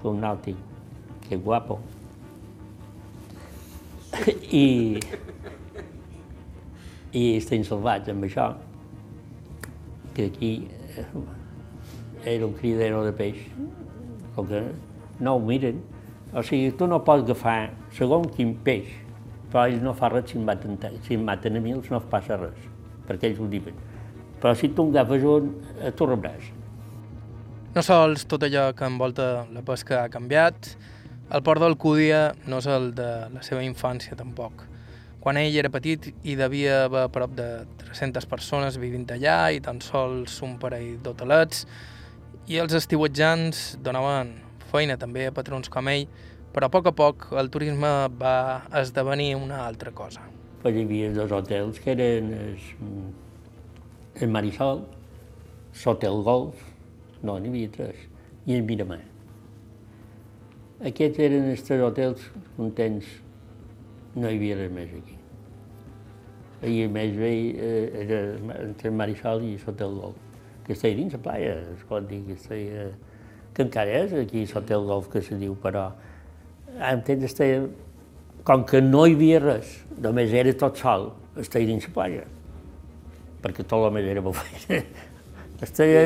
S2: un nàutic, que guapo. I, i estem salvats amb això, que aquí eh, era un cridero de peix, com que no ho miren. O sigui, tu no pots agafar segons quin peix, però ells no fa res si em maten, si em maten a mi, els no passa res, perquè ells ho diuen. Però si tu en agafes un, eh, tu rebràs.
S1: No sols tot allò que envolta la pesca ha canviat, el port d'Alcúdia no és el de la seva infància tampoc. Quan ell era petit hi devia haver prop de 300 persones vivint allà i tan sols un parell d'hotelets i els estiuetjants donaven feina també a patrons com ell, però a poc a poc el turisme va esdevenir una altra cosa.
S2: Pues hi havia dos hotels que eren el, el Marisol, l'Hotel Golf, no, n'hi havia tres, i el Miramar. Aquests eren els tres hotels contents, no hi havia res més aquí. I més vell eh, era entre el Marisol i l'Hotel Golf, que estava dins la playa, es pot dir que estava, que encara és aquí l'Hotel Golf que se diu, però en temps estava, com que no hi havia res, només era tot sol, estava dins la playa, perquè tot el més era bufet.
S3: Estaria,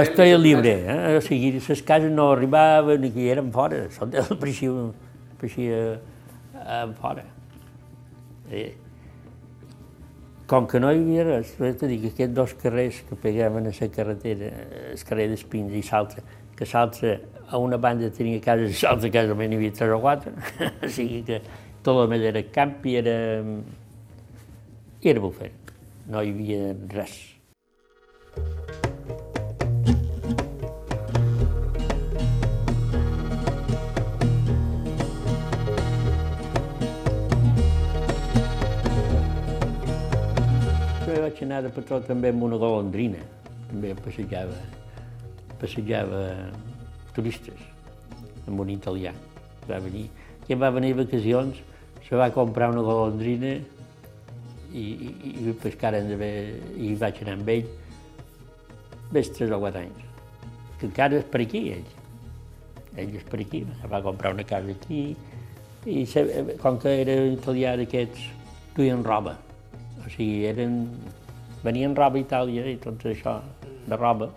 S2: estaria llibre, eh? o sigui, les cases no arribaven ni que eren fora, l'hotel pareixia, pareixia eh, fora. Eh, com que no hi havia res, vaig dir que aquests dos carrers que pegaven a la carretera, el carrer d'Espins i l'altre, que l'altre a una banda tenia cases i l'altra casa només n'hi havia tres o quatre, o sigui que tot el més era camp i era, era bufet, no hi havia res. Vaig anar de patró també amb una golondrina, també passejava, passejava turistes, amb un italià, va venir, i va venir vacacions, se va comprar una golondrina i, i, i pescar d'haver, i vaig anar amb ell, més tres o anys, que encara és per aquí, ell. Ell és per aquí, va comprar una casa aquí, i com que era italià d'aquests, duien roba, o sigui, eren, venien roba a Itàlia i tot això, de roba.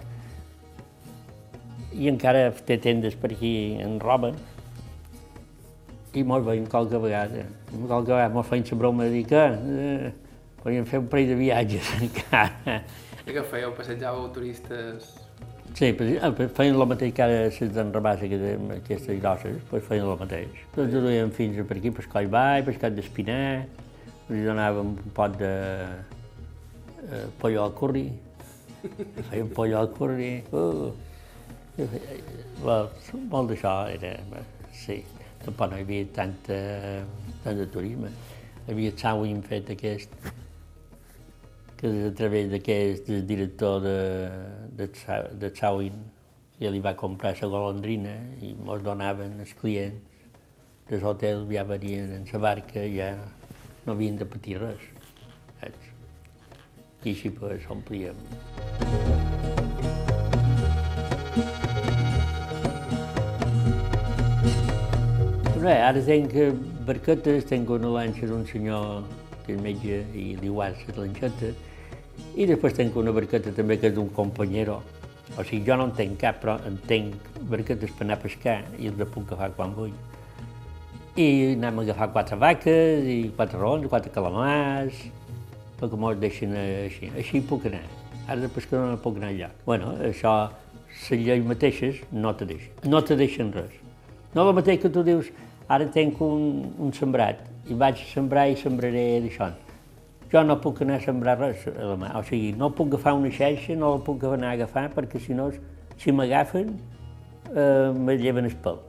S2: I encara té tendes per aquí en roba. I mos veiem qualque vegada. Qualque vegada mos feien la broma de dir que eh, podíem fer un parell de viatges encara.
S3: I què fèieu? Passejàveu turistes?
S2: Sí, feien el mateix que ara les d'enrabàs aquestes grosses, pues feien el mateix. Tots ho duien fins per aquí, per coll ball, per d'espinar, li donàvem un pot de eh, pollo al curri, feien pollo al curri, uh, well, molt d'això era, sí, tampoc no hi havia tanta, tant de turisme. Hi havia el fet aquest, que a través d'aquest director de, de, de Sawin, ja li va comprar la golondrina i mos donaven els clients dels hotels, ja venien en la barca, ja no havien de patir res. Saps? I així pues, omplíem. Bé, ara tenc barquetes, tenc una lanxa d'un senyor que és metge i guarda les lanxetes, i després tenc una barqueta també que és d'un companyero. O sigui, jo no en tenc cap, però en tenc barquetes per anar a pescar i els puc agafar quan vull. I anem a agafar quatre vaques i quatre rons, quatre calamars, perquè mos deixen així. Així puc anar. Ara de pescador no puc anar enlloc. Bueno, això, les lleis mateixes no te deixen. No te deixen res. No el mateix que tu dius, ara tenc un, un sembrat i vaig sembrar i sembraré d'això. Jo no puc anar a sembrar res a la mà. O sigui, no puc agafar una xeixa, no la puc anar a agafar, perquè si no, si m'agafen, eh, me lleven el pèl.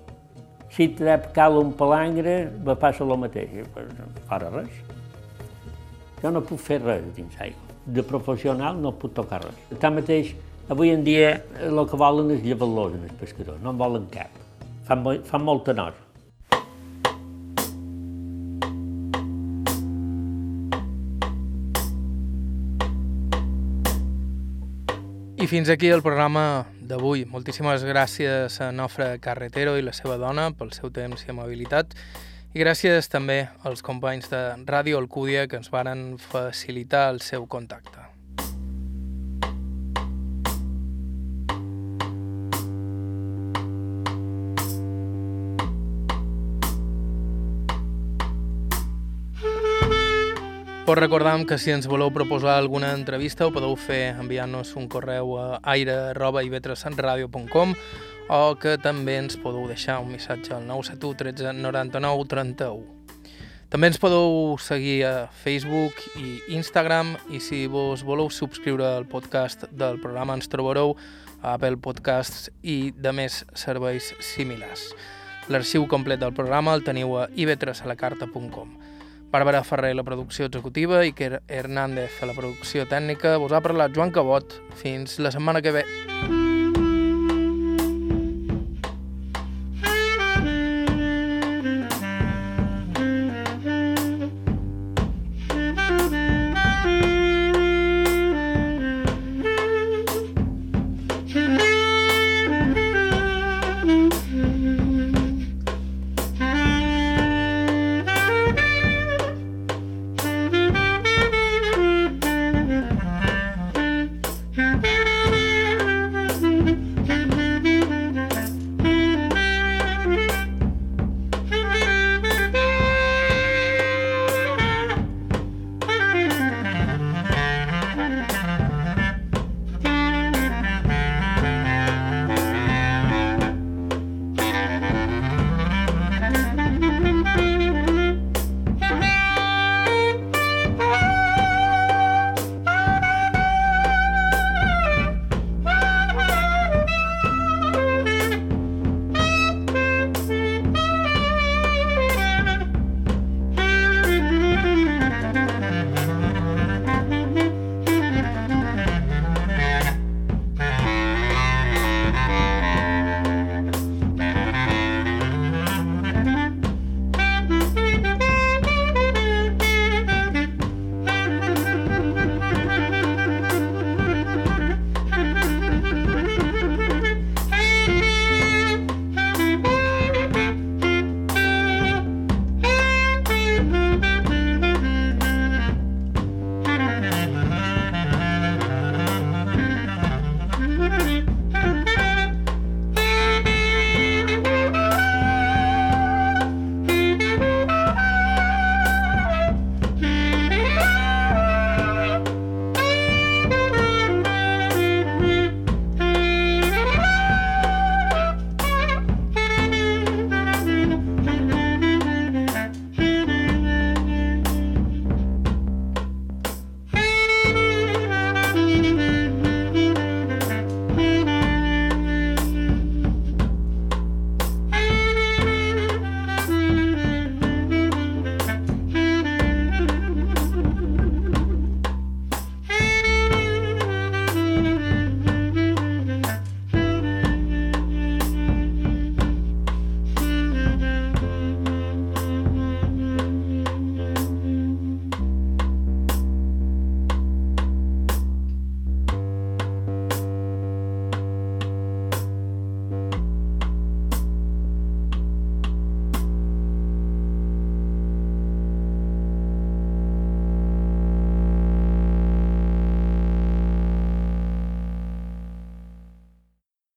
S2: Si trep cal un palangre, me passa el mateix, no farà res. Jo no puc fer res dins l'aigua. De professional no puc tocar res. Tanmateix, avui en dia el que volen és llevar-los en els pescadors, no en volen cap. Fan, fan molta nosa.
S1: Fins aquí el programa d'avui. Moltíssimes gràcies a Nofre Carretero i la seva dona pel seu temps i amabilitat. I gràcies també als companys de Ràdio Alcúdia que ens varen facilitar el seu contacte. Us recordam que si ens voleu proposar alguna entrevista ho podeu fer enviant-nos un correu a aire.ivetresradio.com o que també ens podeu deixar un missatge al 971 13 99 31. També ens podeu seguir a Facebook i Instagram i si vos voleu subscriure al podcast del programa ens trobareu a Apple Podcasts i de més serveis similars. L'arxiu complet del programa el teniu a ivetresalacarta.com. Bàrbara Ferrer, la producció executiva, i Iker Hernández, a la producció tècnica. Vos ha parlat Joan Cabot. Fins la setmana que ve.